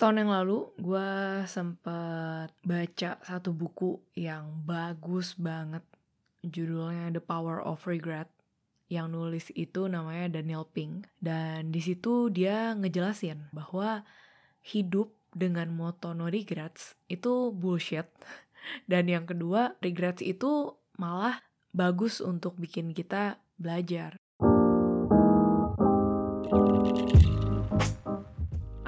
Setahun yang lalu, gue sempet baca satu buku yang bagus banget. Judulnya The Power of Regret. Yang nulis itu namanya Daniel Pink. Dan di situ dia ngejelasin bahwa hidup dengan moto no regrets itu bullshit. Dan yang kedua, regrets itu malah bagus untuk bikin kita belajar.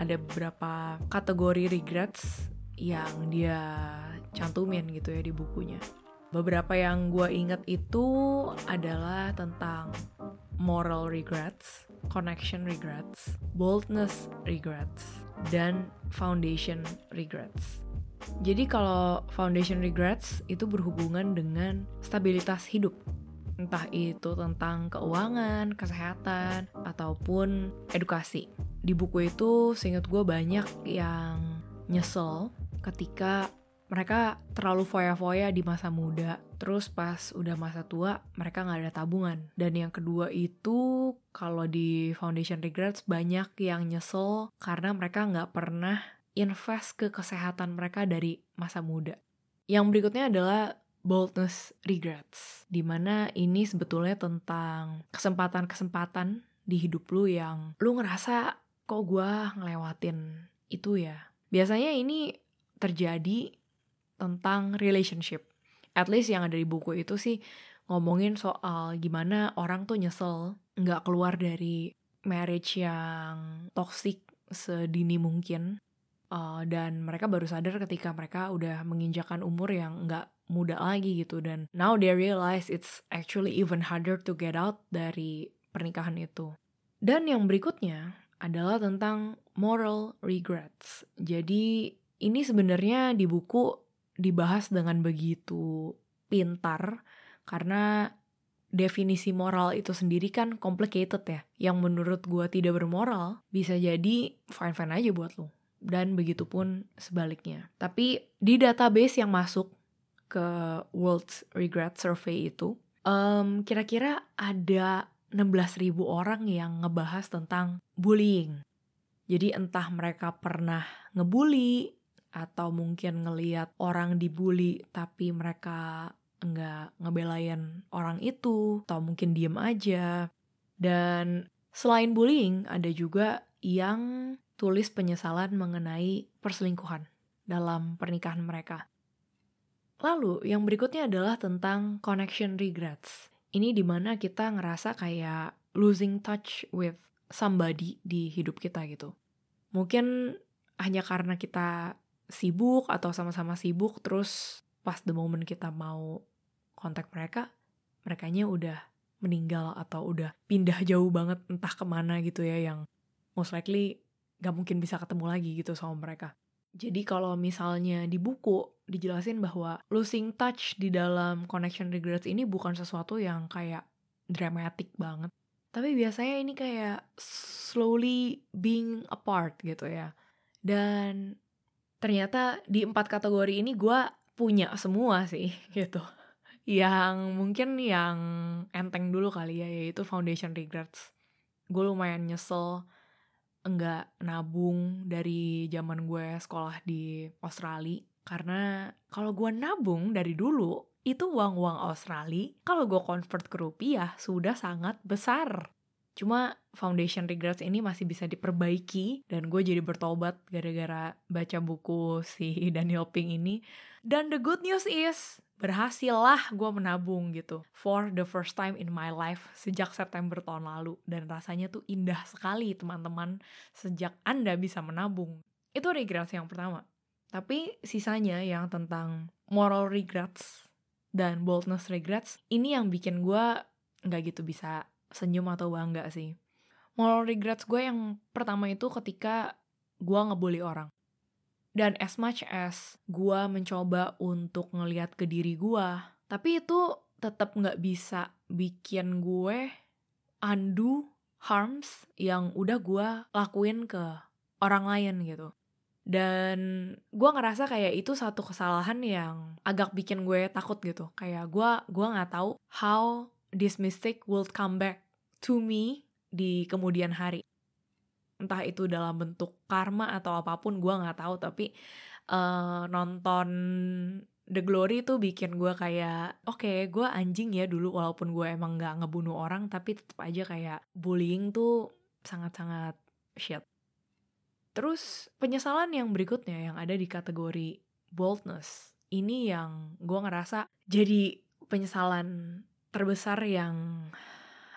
Ada beberapa kategori regrets yang dia cantumin gitu ya di bukunya. Beberapa yang gue inget itu adalah tentang moral regrets, connection regrets, boldness regrets, dan foundation regrets. Jadi kalau foundation regrets itu berhubungan dengan stabilitas hidup. Entah itu tentang keuangan, kesehatan, ataupun edukasi di buku itu seingat gue banyak yang nyesel ketika mereka terlalu foya-foya di masa muda, terus pas udah masa tua mereka nggak ada tabungan. Dan yang kedua itu kalau di Foundation Regrets banyak yang nyesel karena mereka nggak pernah invest ke kesehatan mereka dari masa muda. Yang berikutnya adalah boldness regrets, di mana ini sebetulnya tentang kesempatan-kesempatan di hidup lu yang lu ngerasa kok gue ngelewatin itu ya. Biasanya ini terjadi tentang relationship. At least yang ada di buku itu sih ngomongin soal gimana orang tuh nyesel nggak keluar dari marriage yang toxic sedini mungkin. Uh, dan mereka baru sadar ketika mereka udah menginjakan umur yang nggak muda lagi gitu dan now they realize it's actually even harder to get out dari pernikahan itu. Dan yang berikutnya adalah tentang moral regrets. Jadi ini sebenarnya di buku dibahas dengan begitu pintar karena definisi moral itu sendiri kan complicated ya. Yang menurut gue tidak bermoral bisa jadi fine-fine aja buat lo. Dan begitu pun sebaliknya. Tapi di database yang masuk ke World Regret Survey itu, um, kira-kira ada 16.000 orang yang ngebahas tentang bullying. Jadi entah mereka pernah ngebully atau mungkin ngeliat orang dibully tapi mereka nggak ngebelain orang itu atau mungkin diem aja. Dan selain bullying ada juga yang tulis penyesalan mengenai perselingkuhan dalam pernikahan mereka. Lalu yang berikutnya adalah tentang connection regrets ini di mana kita ngerasa kayak losing touch with somebody di hidup kita gitu. Mungkin hanya karena kita sibuk atau sama-sama sibuk terus pas the moment kita mau kontak mereka, merekanya udah meninggal atau udah pindah jauh banget entah ke mana gitu ya yang most likely gak mungkin bisa ketemu lagi gitu sama mereka. Jadi kalau misalnya di buku dijelasin bahwa losing touch di dalam connection regrets ini bukan sesuatu yang kayak dramatic banget. Tapi biasanya ini kayak slowly being apart gitu ya. Dan ternyata di empat kategori ini gue punya semua sih gitu. Yang mungkin yang enteng dulu kali ya yaitu foundation regrets. Gue lumayan nyesel enggak nabung dari zaman gue sekolah di Australia. Karena kalau gue nabung dari dulu itu uang-uang Australia kalau gue convert ke rupiah sudah sangat besar cuma foundation regrets ini masih bisa diperbaiki dan gue jadi bertobat gara-gara baca buku si Daniel Pink ini. Dan the good news is berhasil lah gue menabung gitu for the first time in my life sejak September tahun lalu. Dan rasanya tuh indah sekali teman-teman sejak anda bisa menabung. Itu regrets yang pertama. Tapi sisanya yang tentang moral regrets dan boldness regrets ini yang bikin gue nggak gitu bisa senyum atau bangga sih moral regrets gue yang pertama itu ketika gue ngebully orang dan as much as gue mencoba untuk ngeliat ke diri gue, tapi itu tetap nggak bisa bikin gue undo harms yang udah gue lakuin ke orang lain gitu. Dan gue ngerasa kayak itu satu kesalahan yang agak bikin gue takut gitu. Kayak gue gue nggak tahu how this mistake will come back to me di kemudian hari. entah itu dalam bentuk karma atau apa pun gue nggak tahu tapi uh, nonton The Glory tuh bikin gue kayak oke okay, gue anjing ya dulu walaupun gue emang nggak ngebunuh orang tapi tetap aja kayak bullying tuh sangat-sangat shit terus penyesalan yang berikutnya yang ada di kategori boldness ini yang gue ngerasa jadi penyesalan terbesar yang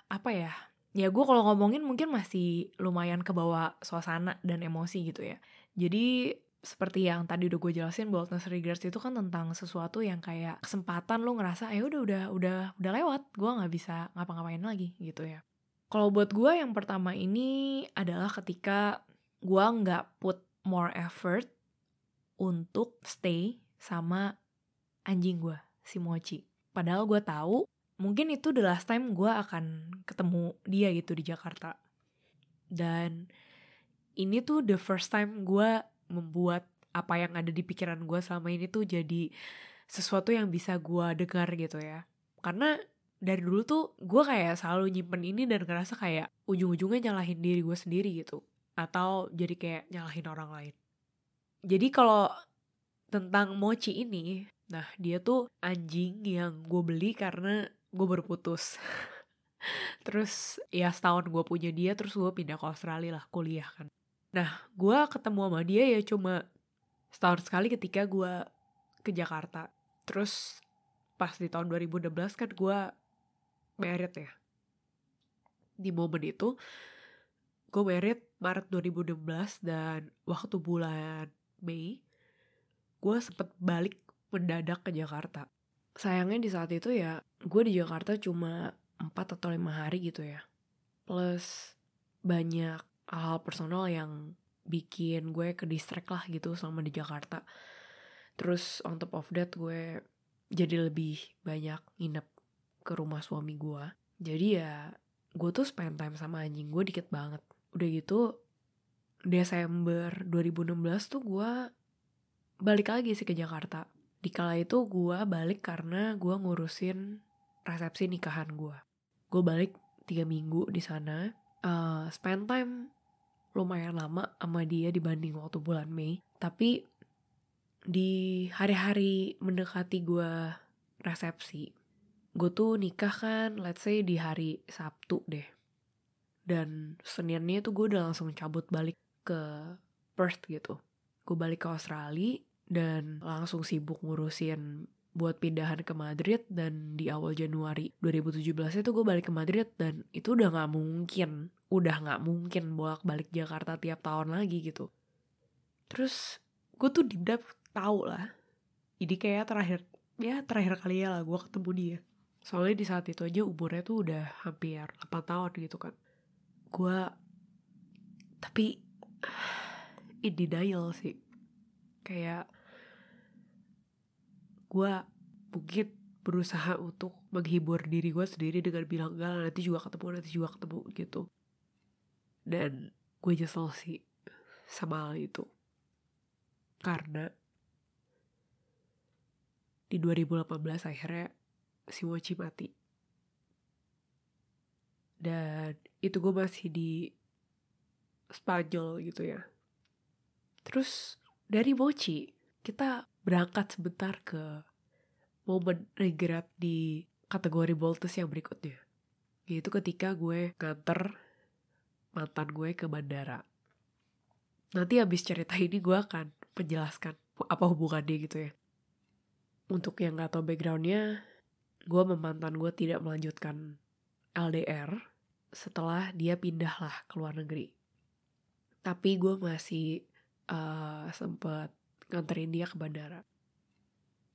apa ya ya gue kalau ngomongin mungkin masih lumayan ke bawah suasana dan emosi gitu ya. Jadi seperti yang tadi udah gue jelasin boldness regrets itu kan tentang sesuatu yang kayak kesempatan lo ngerasa ya udah udah udah udah lewat gue nggak bisa ngapa-ngapain lagi gitu ya. Kalau buat gue yang pertama ini adalah ketika gue nggak put more effort untuk stay sama anjing gue si Mochi. Padahal gue tahu mungkin itu the last time gue akan ketemu dia gitu di Jakarta. Dan ini tuh the first time gue membuat apa yang ada di pikiran gue selama ini tuh jadi sesuatu yang bisa gue dengar gitu ya. Karena dari dulu tuh gue kayak selalu nyimpen ini dan ngerasa kayak ujung-ujungnya nyalahin diri gue sendiri gitu. Atau jadi kayak nyalahin orang lain. Jadi kalau tentang mochi ini nah dia tuh anjing yang gue beli karena gue baru putus. Terus ya setahun gue punya dia terus gue pindah ke Australia lah kuliah kan. Nah gue ketemu sama dia ya cuma setahun sekali ketika gue ke Jakarta. Terus pas di tahun 2016 kan gue merit ya. Di momen itu gue merit Maret 2016 dan waktu bulan Mei gue sempet balik mendadak ke Jakarta sayangnya di saat itu ya gue di Jakarta cuma 4 atau lima hari gitu ya. Plus banyak hal personal yang bikin gue ke distract lah gitu selama di Jakarta. Terus on top of that gue jadi lebih banyak nginep ke rumah suami gue jadi ya gue tuh spend time sama anjing gue dikit banget. Udah gitu Desember 2016 tuh gue balik lagi sih ke Jakarta di kala itu gue balik karena gue ngurusin resepsi nikahan gue. Gue balik tiga minggu di sana, uh, spend time lumayan lama sama dia dibanding waktu bulan Mei. Tapi di hari-hari mendekati gue resepsi, gue tuh nikah kan, let's say di hari Sabtu deh. Dan Seninnya tuh gue udah langsung cabut balik ke Perth gitu. Gue balik ke Australia, dan langsung sibuk ngurusin buat pindahan ke Madrid dan di awal Januari 2017 itu gue balik ke Madrid dan itu udah nggak mungkin udah nggak mungkin bolak balik Jakarta tiap tahun lagi gitu. Terus gue tuh didap tau lah jadi kayak terakhir ya terakhir kali ya lah gue ketemu dia. Soalnya di saat itu aja umurnya tuh udah hampir 8 tahun gitu kan. Gue tapi in denial sih. Kayak gue mungkin berusaha untuk menghibur diri gue sendiri dengan bilang enggak nanti juga ketemu nanti juga ketemu gitu. Dan gue nyesel sih sama hal itu. Karena di 2018 akhirnya si Mochi mati. Dan itu gue masih di Spanyol gitu ya. Terus dari Mochi kita berangkat sebentar ke momen regret di kategori boldness yang berikutnya. Yaitu ketika gue nganter mantan gue ke bandara. Nanti habis cerita ini gue akan menjelaskan apa hubungannya gitu ya. Untuk yang gak tau backgroundnya, gue memantan gue tidak melanjutkan LDR setelah dia pindah lah ke luar negeri. Tapi gue masih uh, sempet nganterin dia ke bandara.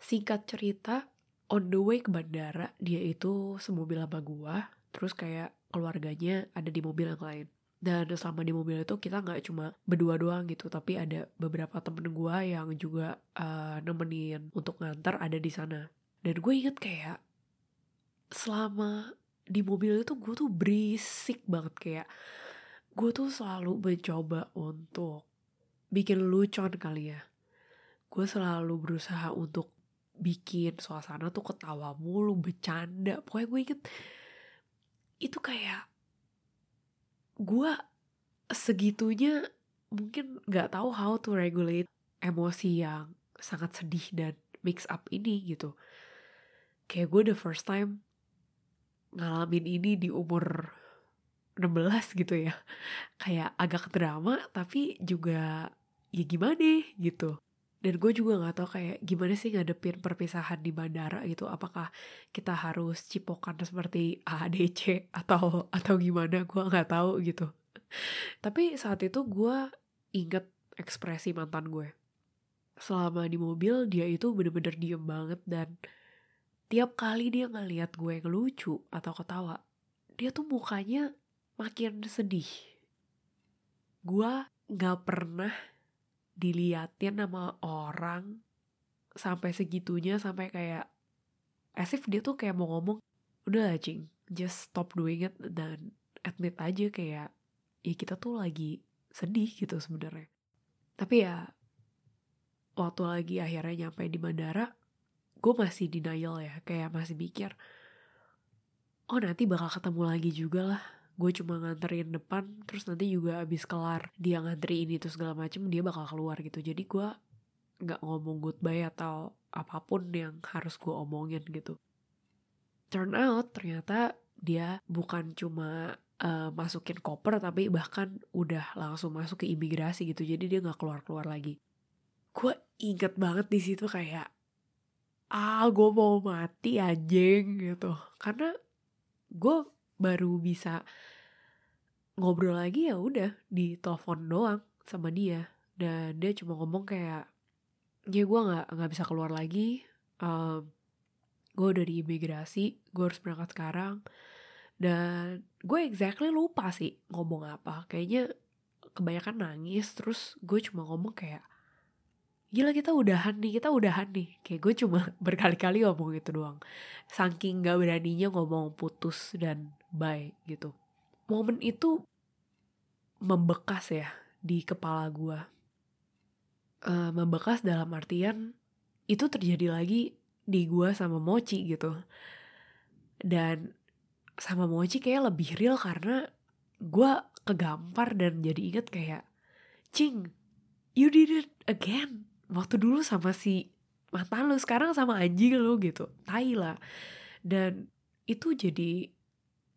Singkat cerita, on the way ke bandara, dia itu semobil sama gua, terus kayak keluarganya ada di mobil yang lain. Dan selama di mobil itu kita nggak cuma berdua doang gitu, tapi ada beberapa temen gua yang juga uh, nemenin untuk ngantar ada di sana. Dan gue inget kayak selama di mobil itu gue tuh berisik banget kayak gue tuh selalu mencoba untuk bikin lucon kali ya gue selalu berusaha untuk bikin suasana tuh ketawa mulu, bercanda. Pokoknya gue inget itu kayak gue segitunya mungkin nggak tahu how to regulate emosi yang sangat sedih dan mix up ini gitu. Kayak gue the first time ngalamin ini di umur 16 gitu ya. Kayak agak drama tapi juga ya gimana gitu dan gue juga nggak tahu kayak gimana sih ngadepin perpisahan di bandara gitu. Apakah kita harus cipokan seperti ADC atau atau gimana? Gue nggak tahu gitu. Tapi saat itu gue inget ekspresi mantan gue. Selama di mobil dia itu bener-bener diem banget dan tiap kali dia ngeliat gue yang lucu atau ketawa dia tuh mukanya makin sedih. Gue nggak pernah diliatin sama orang sampai segitunya sampai kayak as if dia tuh kayak mau ngomong udah cing just stop doing it dan admit aja kayak ya kita tuh lagi sedih gitu sebenarnya. Tapi ya waktu lagi akhirnya nyampe di bandara gue masih denial ya kayak masih mikir oh nanti bakal ketemu lagi juga lah gue cuma nganterin depan terus nanti juga abis kelar dia ngantri ini tuh segala macem dia bakal keluar gitu. Jadi gue nggak ngomong goodbye atau apa pun yang harus gue omongin gitu. Turn out ternyata dia bukan cuma uh, masukin koper tapi bahkan udah langsung masuk ke imigrasi gitu. Jadi dia nggak keluar keluar lagi. Gue inget banget di situ kayak ah gue mau mati anjing gitu. Karena gue baru bisa ngobrol lagi ya udah di telepon doang sama dia. Dan dia cuma ngomong kayak ya gue nggak nggak bisa keluar lagi. Um, gue udah di imigrasi gue harus berangkat sekarang. Dan gue exactly lupa sih ngomong apa. Kayaknya kebanyakan nangis terus gue cuma ngomong kayak gila kita udahan nih kita udahan nih. Kayak gue cuma berkali-kali ngomong gitu doang. Saking gak beraninya ngomong putus dan bye gitu. Momen itu membekas ya di kepala gue uh, membekas dalam artian itu terjadi lagi di gue sama Mochi gitu. Dan sama Mochi kayak lebih real karena gue kegampar dan jadi inget kayak Cing, you did it again. Waktu dulu sama si mantan lu sekarang sama anjing lu gitu. Tai lah. Dan itu jadi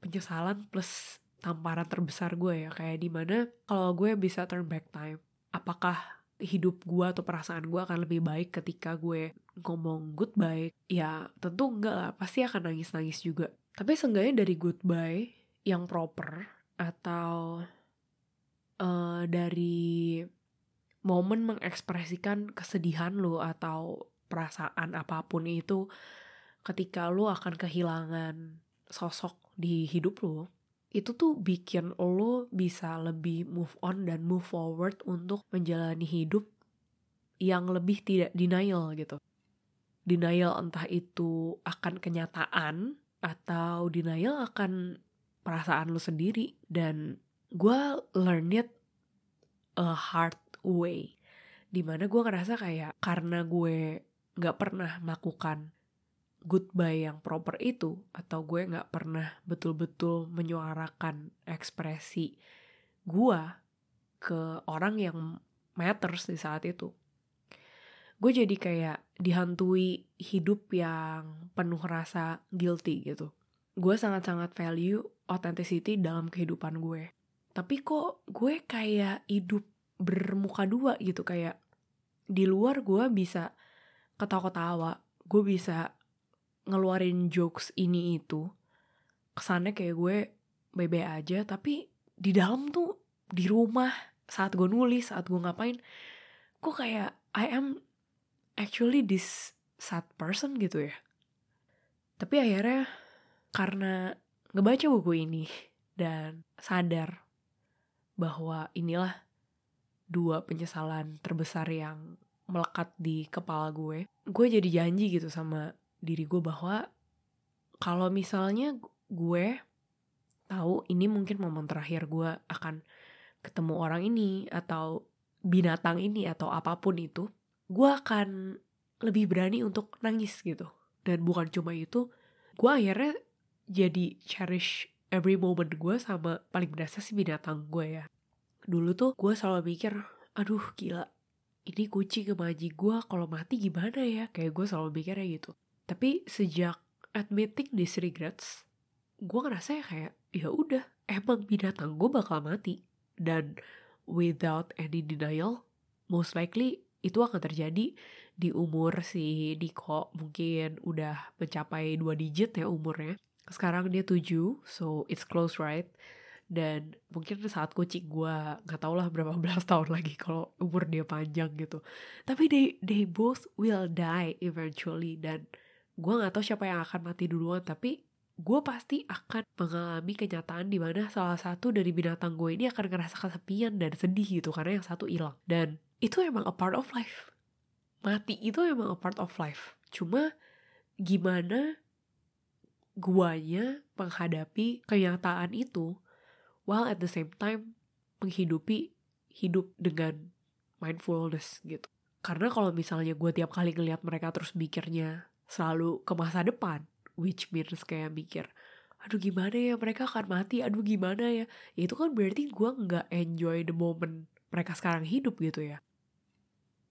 penyesalan plus tamparan terbesar gue ya. Kayak di mana kalau gue bisa turn back time apakah hidup gue atau perasaan gue akan lebih baik ketika gue ngomong goodbye? Ya tentu enggak lah. Pasti akan nangis-nangis juga. Tapi seenggaknya dari goodbye yang proper atau uh, dari momen mengekspresikan kesedihan lo atau perasaan apa pun itu ketika lo akan kehilangan sosok di hidup lo itu tuh bikin lo bisa lebih move on dan move forward untuk menjalani hidup yang lebih tidak denial gitu. Denial entah itu akan kenyataan atau denial akan perasaan lo sendiri dan gue learn it a hard way di mana gue ngerasa kayak karena gue gak pernah melakukan goodbye yang proper itu atau gue gak pernah betul-betul menyuarakan ekspresi gue ke orang yang matters di saat itu. Gue jadi kayak dihantui hidup yang penuh rasa guilty gitu. Gue sangat-sangat value authenticity dalam kehidupan gue. Tapi kok gue kayak hidup bermuka dua gitu kayak di luar gue bisa ketawa-ketawa gue bisa ngeluarin jokes ini itu kesannya kayak gue bebe aja tapi di dalam tuh di rumah saat gue nulis saat gue ngapain kok kayak I am actually this sad person gitu ya. Tapi akhirnya karena ngebaca buku ini dan sadar bahwa inilah dua penyesalan terbesar yang melekat di kepala gue gue jadi janji gitu sama diri gue bahwa kalau misalnya gue tahu ini mungkin momen terakhir gue akan ketemu orang ini atau binatang ini atau apa pun itu gue akan lebih berani untuk nangis gitu. Dan bukan cuma itu gue akhirnya jadi cherish every moment gue sama paling berasa si binatang gue ya. Dulu tuh gue selalu mikir aduh gila ini kucing kemaji gue kalau mati gimana ya? Kayak gue selalu mikirnya gitu tapi sejak admitting these regrets gue ngerasa ya kayak ya udah emang binatang gue bakal mati. Dan without any denial most likely itu akan terjadi di umur si Diko mungkin udah mencapai dua digit ya umurnya. Sekarang dia tujuh so it's close right? Dan mungkin saat kucing gue nggak tau lah berapa belas tahun lagi kalau umur dia panjang gitu. Tapi they they both will die eventually dan gue nggak tahu siapa yang akan mati duluan tapi gue pasti akan mengalami kenyataan di mana salah satu dari binatang gue ini akan ngerasa kesepian dan sedih gitu karena yang satu hilang. Dan itu emang a part of life. Mati itu emang a part of life. Cuma gimana guanya menghadapi kenyataan itu while at the same time menghidupi hidup dengan mindfulness gitu. Karena kalau misalnya gue tiap kali ngeliat mereka terus mikirnya selalu ke masa depan, which means kayak mikir, aduh gimana ya mereka akan mati, aduh gimana ya, itu kan berarti gue nggak enjoy the moment mereka sekarang hidup gitu ya.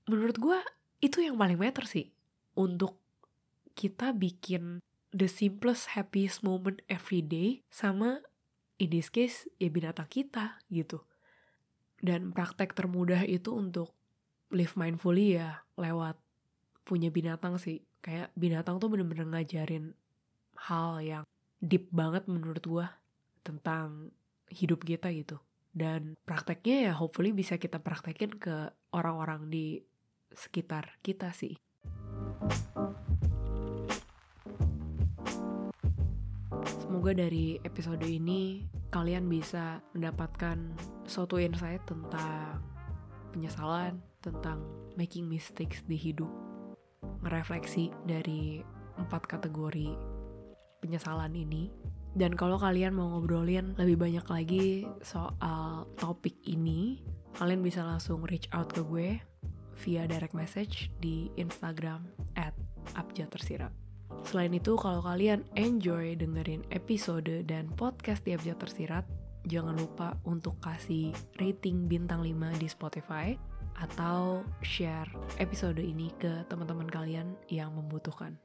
Menurut gue itu yang paling matter sih. Untuk kita bikin the simplest happiest moment every day sama in this case ya binatang kita gitu. Dan praktek termudah itu untuk live mindfully ya lewat punya binatang sih. Kayak binatang tuh bener-bener ngajarin hal yang deep banget menurut gua tentang hidup kita gitu. Dan prakteknya ya hopefully bisa kita praktekin ke orang-orang di sekitar kita sih. Semoga dari episode ini kalian bisa mendapatkan suatu insight tentang penyesalan, tentang making mistakes di hidup, ngerefleksi dari empat kategori penyesalan ini. Dan kalau kalian mau ngobrolin lebih banyak lagi soal topik ini, kalian bisa langsung reach out ke gue via direct message di Instagram at. Selain itu, kalau kalian enjoy dengerin episode dan podcast di Abjad Tersirat, jangan lupa untuk kasih rating bintang 5 di Spotify atau share episode ini ke teman-teman kalian yang membutuhkan.